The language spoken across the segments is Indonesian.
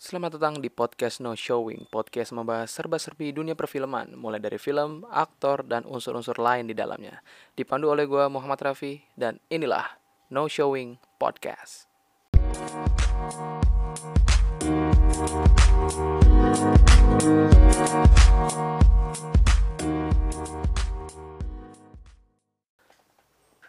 Selamat datang di podcast No Showing. Podcast membahas serba-serbi dunia perfilman, mulai dari film, aktor, dan unsur-unsur lain di dalamnya. Dipandu oleh gue Muhammad Rafi, dan inilah No Showing Podcast.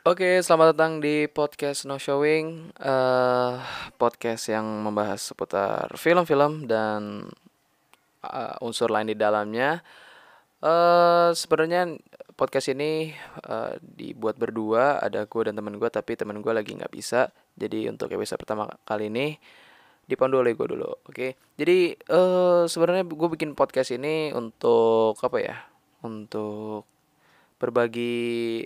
Oke, selamat datang di podcast No Showing, eh podcast yang membahas seputar film-film dan eh, unsur lain di dalamnya. eh sebenarnya podcast ini eh, dibuat berdua, ada gue dan teman gue, tapi teman gue lagi nggak bisa. Jadi untuk episode pertama kali ini dipandu oleh gue dulu, oke? Jadi eh sebenarnya gue bikin podcast ini untuk apa ya? Untuk berbagi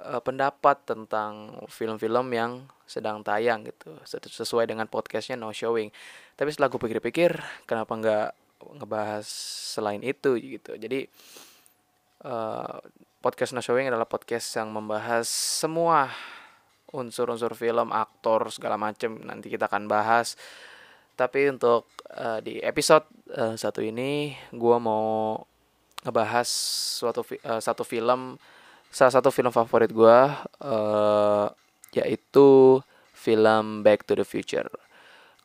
eh, pendapat tentang film-film yang sedang tayang gitu Ses- sesuai dengan podcastnya No Showing. Tapi setelah gue pikir-pikir kenapa nggak ngebahas selain itu gitu. Jadi eh, podcast No Showing adalah podcast yang membahas semua unsur-unsur film aktor segala macem. Nanti kita akan bahas. Tapi untuk eh, di episode eh, satu ini gue mau ngebahas suatu eh, satu film salah satu film favorit gue eh yaitu film Back to the Future.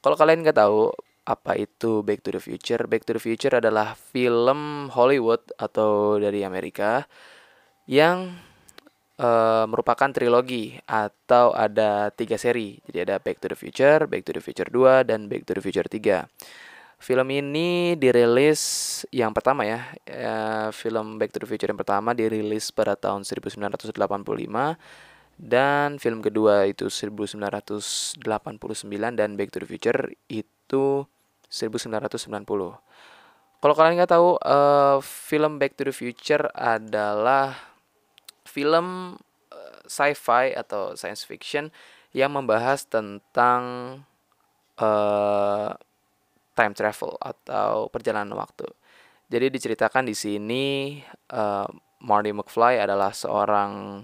Kalau kalian nggak tahu apa itu Back to the Future, Back to the Future adalah film Hollywood atau dari Amerika yang eh, merupakan trilogi atau ada tiga seri. Jadi ada Back to the Future, Back to the Future 2, dan Back to the Future 3. Film ini dirilis yang pertama ya, eh, film Back to the Future yang pertama dirilis pada tahun 1985 dan film kedua itu 1989 dan Back to the Future itu 1990. Kalau kalian nggak tahu, eh, film Back to the Future adalah film eh, sci-fi atau science fiction yang membahas tentang eh time travel atau perjalanan waktu. Jadi diceritakan di sini eh, Marty McFly adalah seorang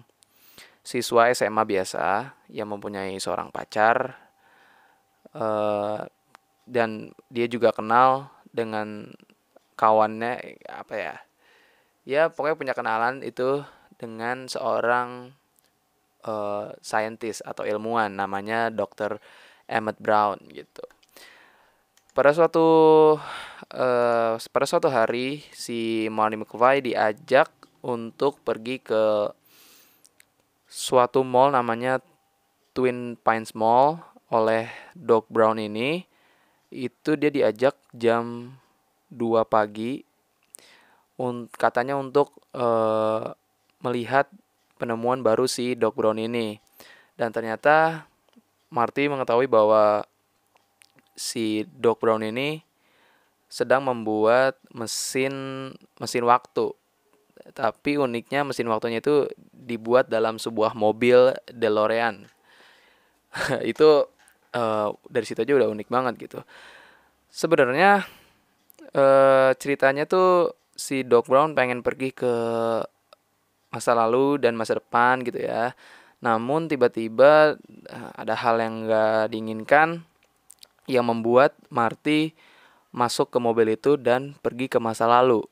siswa SMA biasa yang mempunyai seorang pacar eh, dan dia juga kenal dengan kawannya apa ya? Ya pokoknya punya kenalan itu dengan seorang eh, scientist atau ilmuwan namanya Dr. Emmett Brown gitu. Pada suatu eh pada suatu hari si Marty McFly diajak untuk pergi ke suatu mall namanya Twin Pines Mall oleh Doc Brown ini. Itu dia diajak jam 2 pagi un- katanya untuk eh, melihat penemuan baru si Doc Brown ini. Dan ternyata Marty mengetahui bahwa si Doc Brown ini sedang membuat mesin mesin waktu. Tapi uniknya mesin waktunya itu dibuat dalam sebuah mobil DeLorean. itu eh, dari situ aja udah unik banget gitu. Sebenarnya eh, ceritanya tuh si Doc Brown pengen pergi ke masa lalu dan masa depan gitu ya. Namun tiba-tiba eh, ada hal yang gak diinginkan yang membuat Marty masuk ke mobil itu dan pergi ke masa lalu.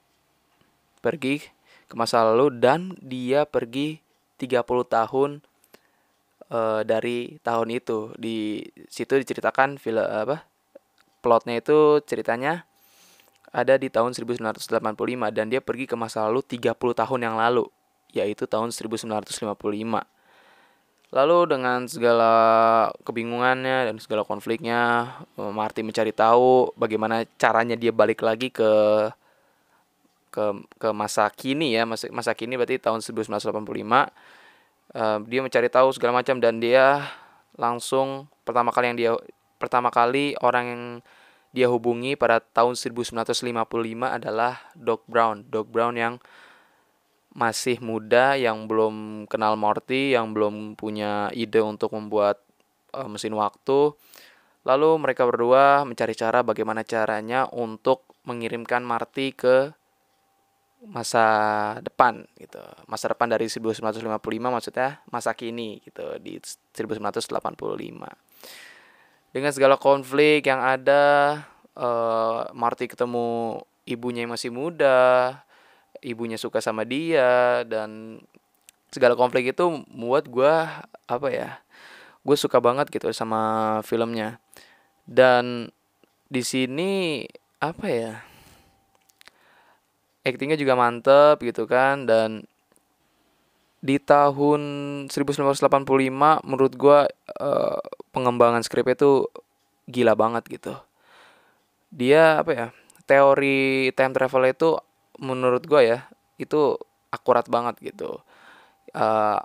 Pergi ke masa lalu dan dia pergi 30 tahun eh, dari tahun itu. Di situ diceritakan film apa? Plotnya itu ceritanya ada di tahun 1985 dan dia pergi ke masa lalu 30 tahun yang lalu, yaitu tahun 1955. Lalu dengan segala kebingungannya dan segala konfliknya, eh, Marty mencari tahu bagaimana caranya dia balik lagi ke ke ke masa kini ya, masa masa kini berarti tahun 1985. Eh, dia mencari tahu segala macam dan dia langsung pertama kali yang dia pertama kali orang yang dia hubungi pada tahun 1955 adalah Doc Brown. Doc Brown yang masih muda yang belum kenal Morty, yang belum punya ide untuk membuat eh, mesin waktu. Lalu mereka berdua mencari cara bagaimana caranya untuk mengirimkan Marty ke masa depan gitu. Masa depan dari 1955 maksudnya masa kini gitu di 1985. Dengan segala konflik yang ada uh, Marty ketemu ibunya yang masih muda, ibunya suka sama dia dan segala konflik itu membuat gue apa ya gue suka banget gitu sama filmnya. Dan di sini apa ya aktingnya juga mantep gitu kan dan di tahun 1985 menurut gue uh, pengembangan skripnya itu gila banget gitu. Dia apa ya teori time travel itu menurut gue ya itu akurat banget gitu. Uh,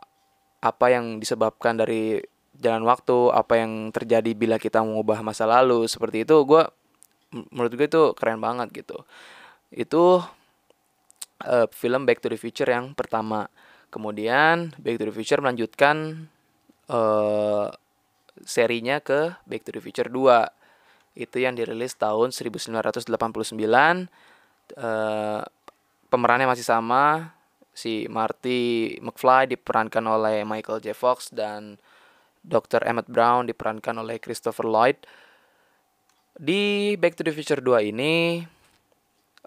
apa yang disebabkan dari jalan waktu apa yang terjadi bila kita mengubah masa lalu seperti itu gue menurut gue itu keren banget gitu. Itu uh, film Back to the Future yang pertama. Kemudian Back to the Future melanjutkan uh, serinya ke Back to the Future 2 itu yang dirilis tahun 1989 uh, pemerannya masih sama si Marty McFly diperankan oleh Michael J. Fox dan Dr. Emmett Brown diperankan oleh Christopher Lloyd di Back to the Future 2 ini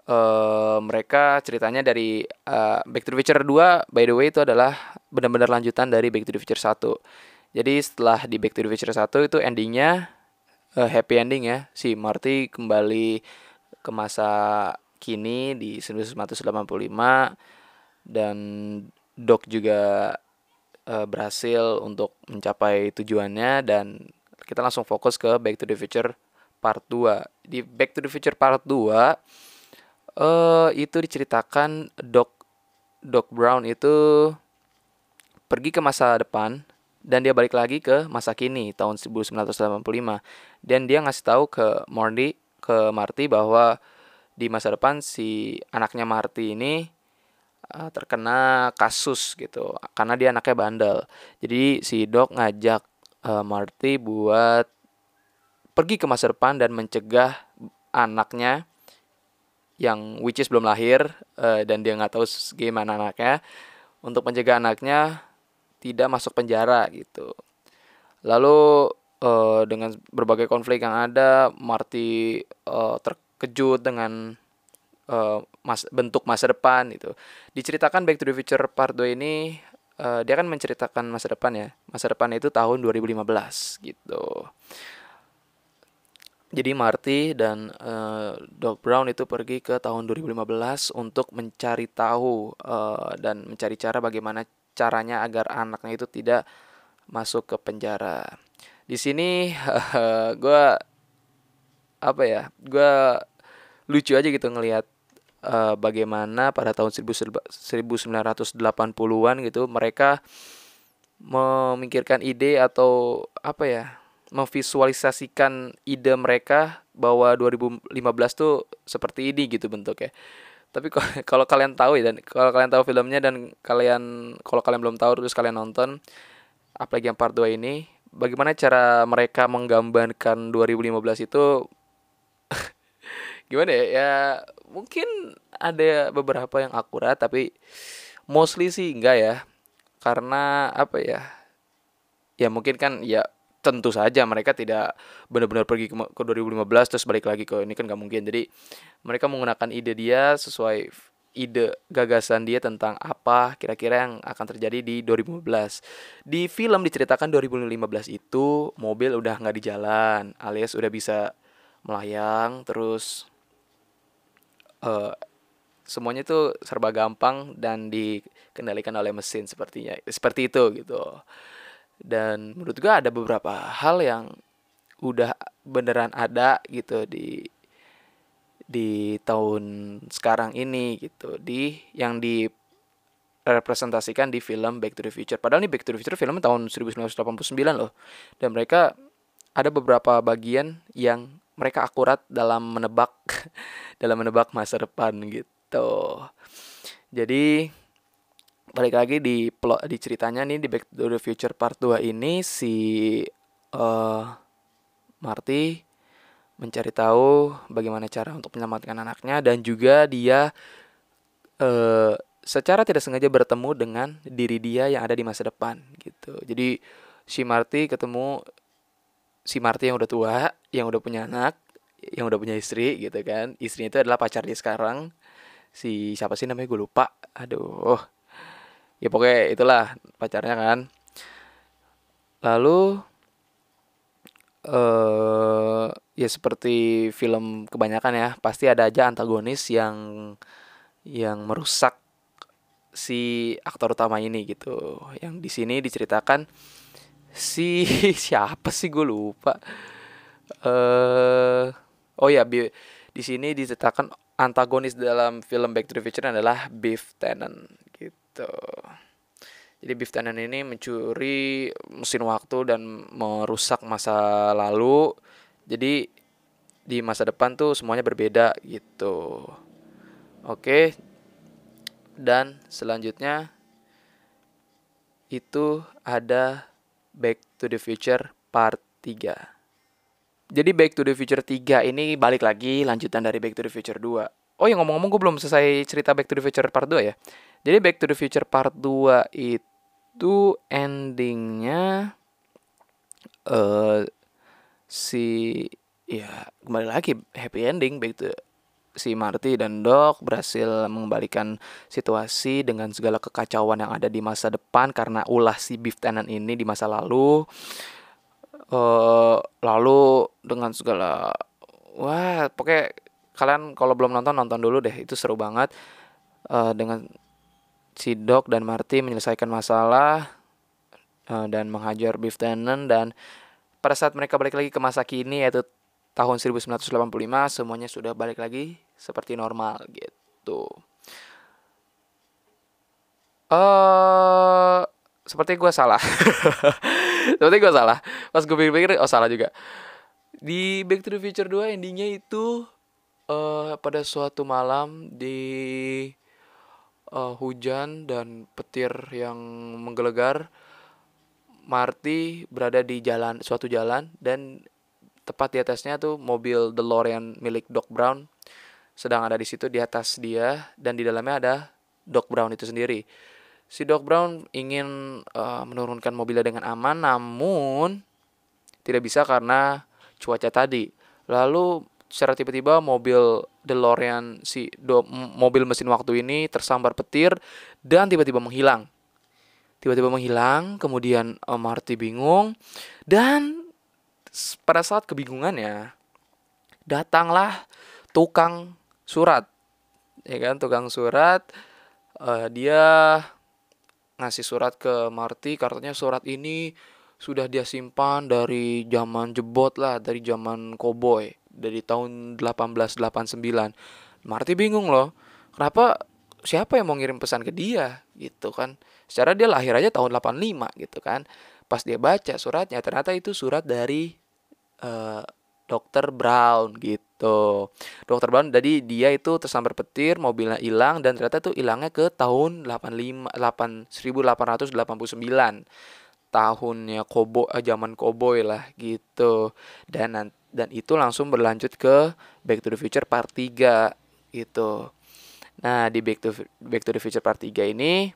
uh, mereka ceritanya dari uh, Back to the Future 2 by the way itu adalah benar-benar lanjutan dari Back to the Future 1 jadi setelah di Back to the Future 1 itu endingnya uh, happy ending ya si Marty kembali ke masa kini di 1985 dan Doc juga uh, berhasil untuk mencapai tujuannya dan kita langsung fokus ke Back to the Future Part 2. Di Back to the Future Part 2 uh, eh, itu diceritakan Doc Doc Brown itu pergi ke masa depan dan dia balik lagi ke masa kini tahun 1985 dan dia ngasih tahu ke Morty ke Marty bahwa di masa depan si anaknya Marty ini uh, terkena kasus gitu karena dia anaknya bandel jadi si Doc ngajak uh, Marty buat pergi ke masa depan dan mencegah anaknya yang which is belum lahir uh, dan dia nggak tahu gimana anaknya untuk mencegah anaknya tidak masuk penjara gitu. Lalu uh, dengan berbagai konflik yang ada, Marty uh, terkejut dengan uh, mas bentuk masa depan itu. Diceritakan Back to the Future Part 2 ini uh, dia kan menceritakan masa depan ya. Masa depan itu tahun 2015 gitu. Jadi Marty dan uh, Doc Brown itu pergi ke tahun 2015 untuk mencari tahu uh, dan mencari cara bagaimana caranya agar anaknya itu tidak masuk ke penjara. Di sini gue apa ya? Gue lucu aja gitu ngelihat uh, bagaimana pada tahun 1980-an gitu mereka memikirkan ide atau apa ya? memvisualisasikan ide mereka bahwa 2015 tuh seperti ini gitu bentuknya tapi kalau kalian tahu ya dan kalau kalian tahu filmnya dan kalian kalau kalian belum tahu terus kalian nonton apalagi yang part 2 ini bagaimana cara mereka menggambarkan 2015 itu gimana ya? Ya mungkin ada beberapa yang akurat tapi mostly sih enggak ya. Karena apa ya? Ya mungkin kan ya tentu saja mereka tidak benar-benar pergi ke, ke 2015 terus balik lagi ke ini kan nggak mungkin. Jadi mereka menggunakan ide dia sesuai ide gagasan dia tentang apa kira-kira yang akan terjadi di 2015 di film diceritakan 2015 itu mobil udah nggak di jalan alias udah bisa melayang terus uh, semuanya itu serba gampang dan dikendalikan oleh mesin sepertinya seperti itu gitu dan menurut gue ada beberapa hal yang udah beneran ada gitu di di tahun sekarang ini gitu di yang di representasikan di film Back to the Future. Padahal ini Back to the Future film tahun 1989 loh. Dan mereka ada beberapa bagian yang mereka akurat dalam menebak dalam menebak masa depan gitu. Jadi balik lagi di plot di ceritanya nih di Back to the Future Part 2 ini si uh, Marty mencari tahu bagaimana cara untuk menyelamatkan anaknya dan juga dia uh, secara tidak sengaja bertemu dengan diri dia yang ada di masa depan gitu. Jadi si Marty ketemu si Marty yang udah tua, yang udah punya anak, yang udah punya istri gitu kan. Istrinya itu adalah pacar dia sekarang. Si siapa sih namanya? Gue lupa. Aduh. Ya pokoknya itulah pacarnya kan. Lalu eh ya seperti film kebanyakan ya pasti ada aja antagonis yang yang merusak si aktor utama ini gitu. Yang di sini diceritakan si siapa sih gue lupa eh oh ya di sini diceritakan antagonis dalam film Back to the Future adalah Biff Tannen gitu. Jadi Biff Tannen ini mencuri mesin waktu dan merusak masa lalu. Jadi di masa depan tuh semuanya berbeda gitu. Oke. Dan selanjutnya itu ada Back to the Future Part 3. Jadi Back to the Future 3 ini balik lagi lanjutan dari Back to the Future 2. Oh ya ngomong-ngomong gue belum selesai cerita Back to the Future Part 2 ya. Jadi Back to the Future Part 2 itu endingnya uh, si ya kembali lagi happy ending Back to si Marty dan Doc berhasil mengembalikan situasi dengan segala kekacauan yang ada di masa depan karena ulah si Beef Tannen ini di masa lalu. Uh, lalu dengan segala wah pokoknya kalian kalau belum nonton nonton dulu deh itu seru banget. Uh, dengan si Doc dan Marty menyelesaikan masalah uh, dan menghajar Beef Tannen dan pada saat mereka balik lagi ke masa kini yaitu tahun 1985 semuanya sudah balik lagi seperti normal gitu. Eh uh, seperti gue salah. seperti gue salah. Pas gue pikir-pikir, oh salah juga. Di Back to the Future 2 endingnya itu uh, pada suatu malam di uh, hujan dan petir yang menggelegar, Marty berada di jalan suatu jalan dan tepat di atasnya tuh mobil DeLorean milik Doc Brown sedang ada di situ di atas dia dan di dalamnya ada Doc Brown itu sendiri si Doc Brown ingin uh, menurunkan mobilnya dengan aman namun tidak bisa karena cuaca tadi. Lalu secara tiba-tiba mobil DeLorean si do, mobil mesin waktu ini tersambar petir dan tiba-tiba menghilang. Tiba-tiba menghilang, kemudian uh, Marty bingung dan pada saat kebingungannya datanglah tukang surat. Ya kan, tukang surat uh, dia ngasih surat ke Marty katanya surat ini sudah dia simpan dari zaman jebot lah dari zaman koboi dari tahun 1889 Marty bingung loh kenapa siapa yang mau ngirim pesan ke dia gitu kan. Secara dia lahir aja tahun 85 gitu kan. Pas dia baca suratnya ternyata itu surat dari uh, Dokter Brown gitu. Dokter Brown jadi dia itu tersambar petir, mobilnya hilang dan ternyata tuh hilangnya ke tahun 85 8 1889. Tahunnya kobo eh, zaman koboi lah gitu. Dan dan itu langsung berlanjut ke Back to the Future Part 3 gitu. Nah, di Back to Back to the Future Part 3 ini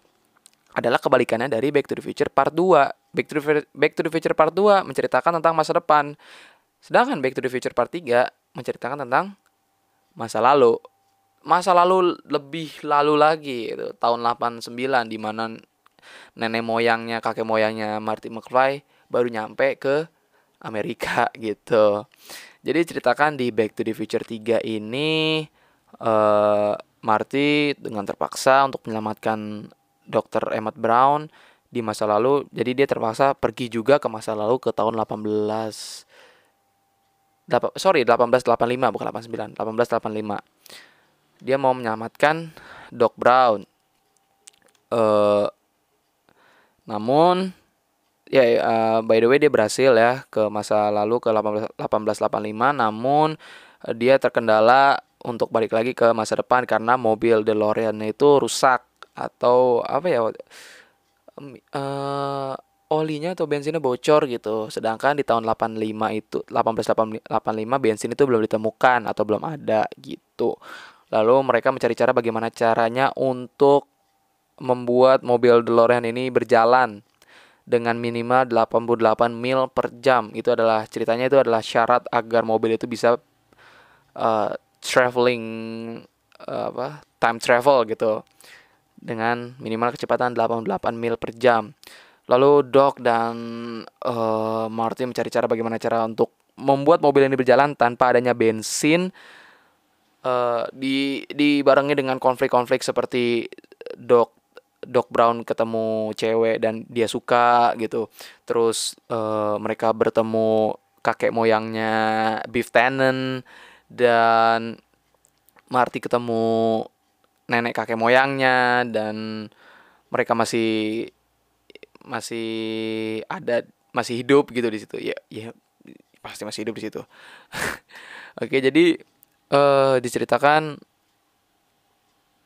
adalah kebalikannya dari Back to the Future Part 2. Back to the, Back to the Future Part 2 menceritakan tentang masa depan. Sedangkan Back to the Future Part 3 menceritakan tentang masa lalu. Masa lalu lebih lalu lagi itu tahun 89 di mana nenek moyangnya, kakek moyangnya Marty McFly baru nyampe ke Amerika gitu. Jadi ceritakan di Back to the Future 3 ini uh, Marty dengan terpaksa untuk menyelamatkan Dr. Emmett Brown di masa lalu. Jadi dia terpaksa pergi juga ke masa lalu ke tahun 18 sorry 1885 bukan 89 1885 dia mau menyelamatkan Doc Brown. Uh, namun ya uh, by the way dia berhasil ya ke masa lalu ke 18, 1885 namun dia terkendala untuk balik lagi ke masa depan karena mobil DeLorean itu rusak atau apa ya? Uh, olinya atau bensinnya bocor gitu. Sedangkan di tahun 85 itu 1885 bensin itu belum ditemukan atau belum ada gitu. Lalu mereka mencari cara bagaimana caranya untuk membuat mobil DeLorean ini berjalan dengan minimal 88 mil per jam. Itu adalah ceritanya itu adalah syarat agar mobil itu bisa uh, traveling uh, apa time travel gitu dengan minimal kecepatan 88 mil per jam. Lalu Doc dan uh, Marty mencari cara bagaimana cara untuk membuat mobil ini berjalan tanpa adanya bensin. Uh, di dibarengi dengan konflik-konflik seperti Doc Doc Brown ketemu cewek dan dia suka gitu. Terus uh, mereka bertemu kakek moyangnya Beef Tannen dan Marty ketemu nenek kakek moyangnya dan mereka masih masih ada masih hidup gitu di situ. Ya ya pasti masih hidup di situ. Oke jadi uh, diceritakan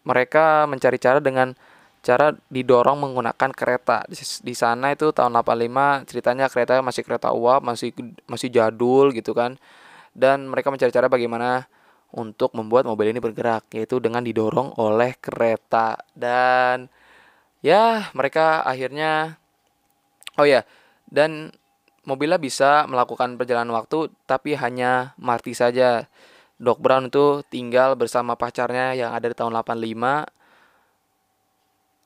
mereka mencari cara dengan cara didorong menggunakan kereta. Di, di sana itu tahun 85 ceritanya kereta masih kereta uap masih masih jadul gitu kan. Dan mereka mencari cara bagaimana untuk membuat mobil ini bergerak yaitu dengan didorong oleh kereta. Dan ya mereka akhirnya oh ya dan mobilnya bisa melakukan perjalanan waktu tapi hanya Marty saja. Doc Brown itu tinggal bersama pacarnya yang ada di tahun 85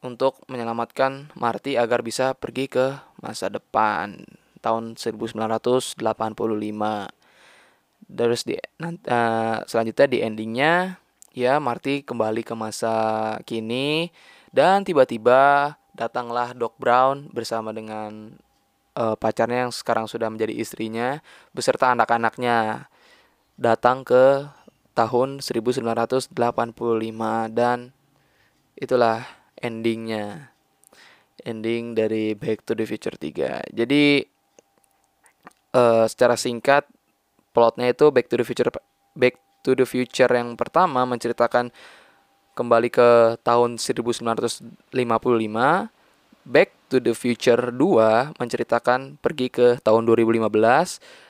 untuk menyelamatkan Marty agar bisa pergi ke masa depan tahun 1985 terus di uh, selanjutnya di endingnya ya Marty kembali ke masa kini dan tiba-tiba datanglah Doc Brown bersama dengan uh, pacarnya yang sekarang sudah menjadi istrinya beserta anak-anaknya. Datang ke tahun 1985 dan itulah endingnya. Ending dari Back to the Future 3 jadi uh, secara singkat plotnya itu Back to the Future Back to the Future yang pertama menceritakan kembali ke tahun 1955 Back to the Future 2 menceritakan pergi ke tahun 2015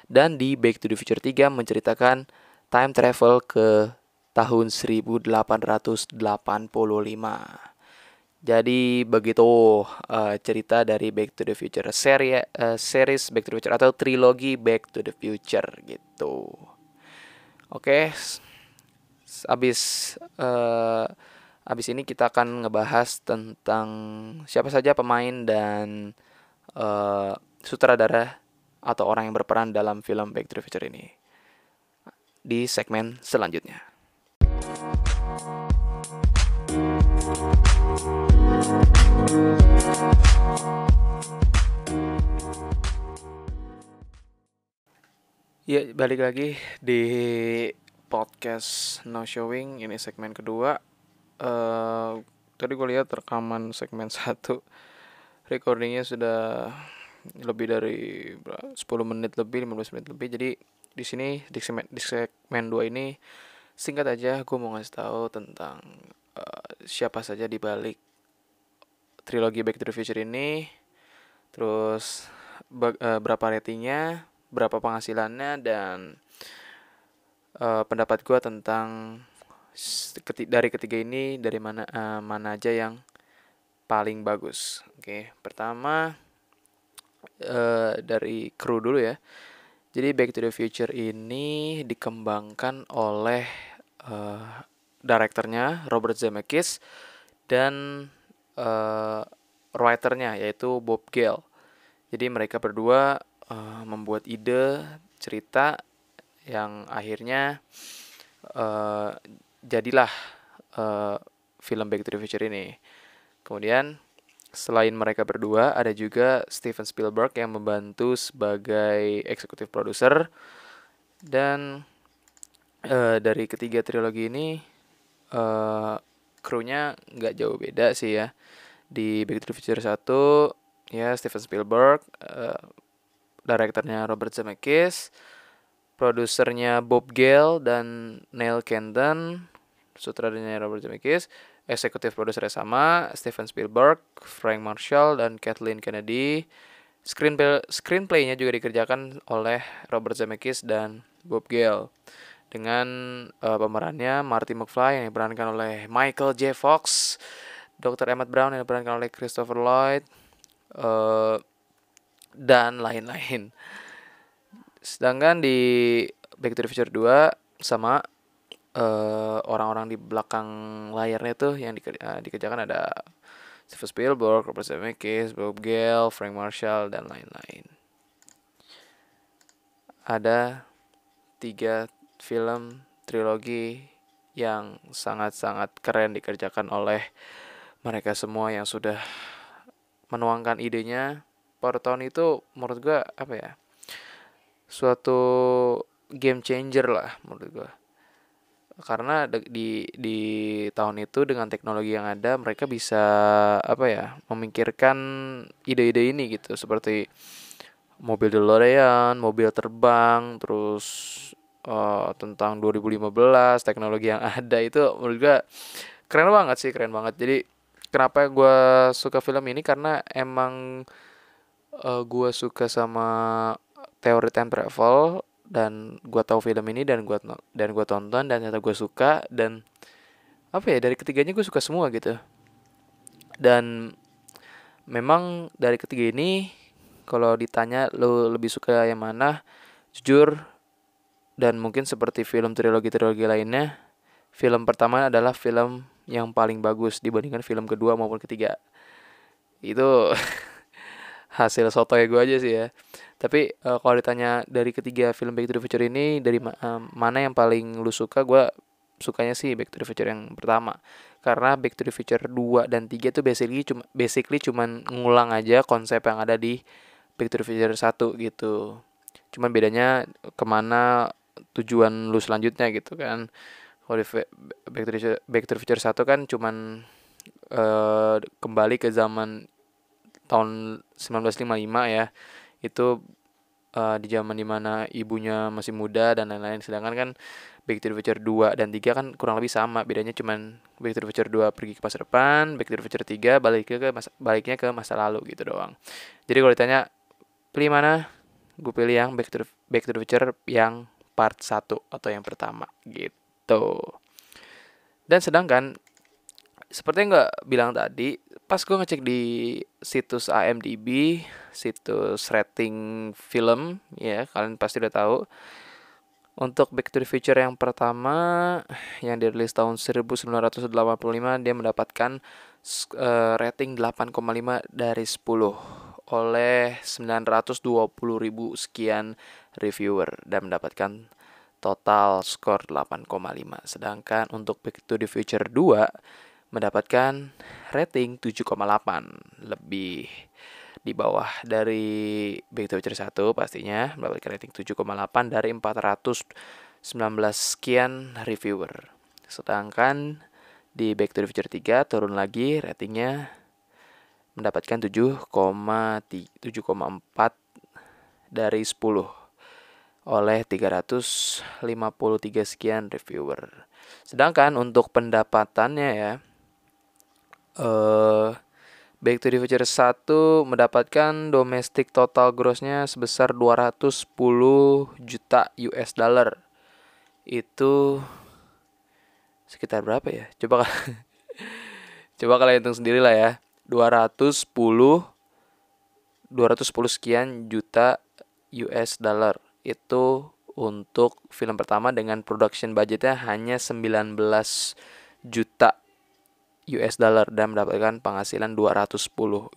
dan di Back to the Future 3 menceritakan time travel ke tahun 1885. Jadi begitu uh, cerita dari Back to the Future seri uh, series Back to the Future atau trilogi Back to the Future gitu. Oke. Okay. Abis uh, abis ini kita akan ngebahas tentang siapa saja pemain dan uh, sutradara atau orang yang berperan dalam film Back to the Future ini di segmen selanjutnya. Ya, balik lagi di podcast No Showing ini segmen kedua. Uh, tadi gue lihat rekaman segmen satu, recordingnya sudah lebih dari 10 menit lebih, 15 menit lebih. Jadi di sini di segmen di segmen 2 ini singkat aja gue mau ngasih tahu tentang uh, siapa saja di balik trilogi Back to the Future ini. Terus uh, berapa ratingnya, berapa penghasilannya dan uh, pendapat gue tentang keti dari ketiga ini dari mana uh, mana aja yang paling bagus. Oke, okay. pertama uh, dari kru dulu ya. Jadi Back to the Future ini dikembangkan oleh uh, direkturnya Robert Zemeckis dan uh, writernya yaitu Bob Gale. Jadi mereka berdua uh, membuat ide cerita yang akhirnya uh, jadilah uh, film Back to the Future ini. Kemudian selain mereka berdua ada juga Steven Spielberg yang membantu sebagai eksekutif produser dan uh, dari ketiga trilogi ini uh, krunya nggak jauh beda sih ya di Back to the Future 1 ya Steven Spielberg uh, direkturnya Robert Zemeckis, produsernya Bob Gale dan Neil Kenton, sutradaranya Robert Zemeckis, eksekutif produsernya sama Steven Spielberg, Frank Marshall dan Kathleen Kennedy. Screenplay screenplaynya juga dikerjakan oleh Robert Zemeckis dan Bob Gale dengan uh, pemerannya Marty McFly yang diperankan oleh Michael J. Fox, Dr. Emmett Brown yang diperankan oleh Christopher Lloyd, uh, dan lain-lain. Sedangkan di Back to the Future 2 sama uh, orang-orang di belakang layarnya tuh yang di, uh, dikerjakan ada Steven Spielberg, Robert Zemeckis, Bob Gale, Frank Marshall, dan lain-lain. Ada tiga film trilogi yang sangat-sangat keren dikerjakan oleh mereka semua yang sudah menuangkan idenya. Per tahun itu menurut gue apa ya? Suatu game changer lah menurut gue karena di di tahun itu dengan teknologi yang ada mereka bisa apa ya memikirkan ide-ide ini gitu. Seperti mobil DeLorean, mobil terbang, terus uh, tentang 2015 teknologi yang ada itu menurut gue keren banget sih keren banget. Jadi kenapa gue suka film ini? Karena emang uh, gue suka sama teori time travel dan gue tahu film ini dan gue dan gue tonton dan ternyata gue suka dan apa ya dari ketiganya gue suka semua gitu. Dan memang dari ketiga ini kalau ditanya lo lebih suka yang mana jujur dan mungkin seperti film trilogi-trilogi lainnya film pertama adalah film yang paling bagus dibandingkan film kedua maupun ketiga. Itu hasil soto gue aja sih ya. Tapi uh, kalau ditanya dari ketiga film Back to the Future ini dari uh, mana yang paling lu suka gue sukanya sih Back to the Future yang pertama. Karena Back to the Future 2 dan 3 tuh basically cuma basically cuman ngulang aja konsep yang ada di Back to the Future 1 gitu. Cuman bedanya ke mana tujuan lu selanjutnya gitu kan. Kalau di Back to the Future, Back to the Future 1 kan cuman uh, kembali ke zaman tahun 1955 ya itu uh, di zaman di mana ibunya masih muda dan lain-lain sedangkan kan Back to the Future 2 dan 3 kan kurang lebih sama bedanya cuman Back to the Future 2 pergi ke masa depan Back to the Future 3 balik ke masa, baliknya ke masa lalu gitu doang. Jadi kalau ditanya pilih mana? Gue pilih yang Back to the, Back to the Future yang part 1 atau yang pertama gitu. Dan sedangkan seperti yang gue bilang tadi pas gue ngecek di situs IMDb situs rating film ya kalian pasti udah tahu. Untuk Back to the Future yang pertama yang dirilis tahun 1985 dia mendapatkan uh, rating 8,5 dari 10 oleh 920 ribu sekian reviewer dan mendapatkan total skor 8,5 sedangkan untuk Back to the Future 2 mendapatkan rating 7,8 lebih di bawah dari the Future 1 pastinya mendapatkan rating 7,8 dari 419 sekian reviewer. Sedangkan di Back to the Future 3 turun lagi ratingnya mendapatkan 7,4 dari 10 oleh 353 sekian reviewer. Sedangkan untuk pendapatannya ya eh Back to the Future 1 mendapatkan domestic total grossnya sebesar 210 juta US dollar. Itu sekitar berapa ya? Coba Coba kalian hitung sendiri lah ya. 210 210 sekian juta US dollar. Itu untuk film pertama dengan production budgetnya hanya 19 juta US dollar dan mendapatkan penghasilan 210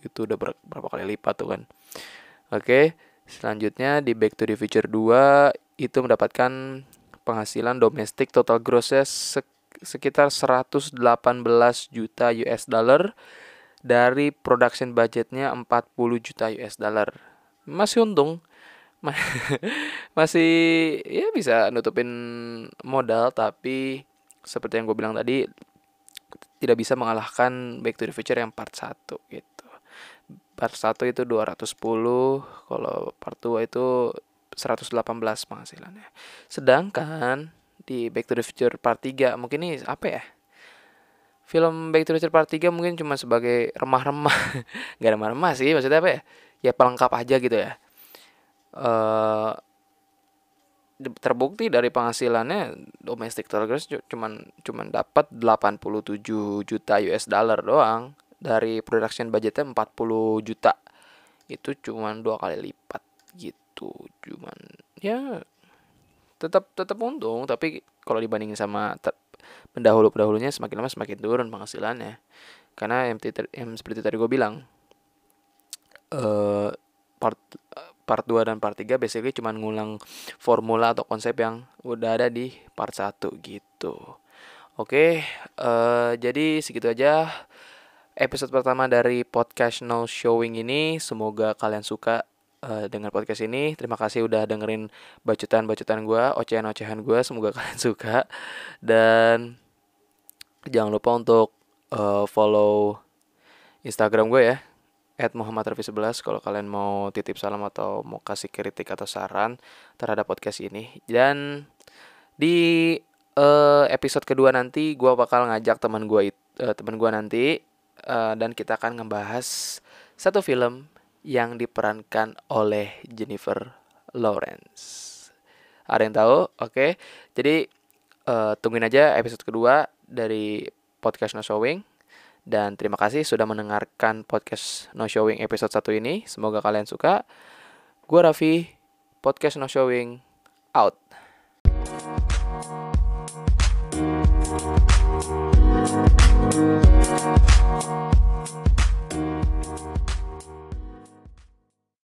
itu udah berapa kali lipat tuh kan. Oke selanjutnya di Back to the Future 2 itu mendapatkan penghasilan domestik total grossnya sekitar 118 juta US dollar dari production budgetnya 40 juta US dollar. Masih untung. Masih ya bisa nutupin modal tapi seperti yang gue bilang tadi tidak bisa mengalahkan Back to the Future yang part 1 gitu. Part 1 itu 210, kalau part 2 itu 118 penghasilannya. Sedangkan di Back to the Future part 3 mungkin ini apa ya? Film Back to the Future part 3 mungkin cuma sebagai remah-remah. Gak remah-remah sih, maksudnya apa ya? Ya pelengkap aja gitu ya. Uh, terbukti dari penghasilannya domestic target cuman cuman dapat 87 juta US dollar doang. Dari production budgetnya 40 juta. Itu cuman dua kali lipat gitu. Cuman ya tetap tetap untung. Tapi kalau dibandingin sama pendahulu-pendahulunya semakin lama semakin turun penghasilannya. Karena yang, yang seperti tadi gue bilang uh, part part 2 dan part 3 basically cuma ngulang formula atau konsep yang udah ada di part 1 gitu Oke, uh, jadi segitu aja episode pertama dari podcast No Showing ini. Semoga kalian suka uh, dengan podcast ini. Terima kasih udah dengerin bacotan-bacotan gue, ocehan-ocehan gue. Semoga kalian suka. Dan jangan lupa untuk uh, follow Instagram gue ya at Muhammad Rafi 11 kalau kalian mau titip salam atau mau kasih kritik atau saran terhadap podcast ini dan di uh, episode kedua nanti gue bakal ngajak teman gue uh, teman gue nanti uh, dan kita akan ngebahas satu film yang diperankan oleh Jennifer Lawrence. Ada yang tahu? Oke. Okay. Jadi uh, tungguin aja episode kedua dari podcast No Showing. Dan terima kasih sudah mendengarkan podcast No Showing episode 1 ini. Semoga kalian suka. Gue Raffi, podcast No Showing, out.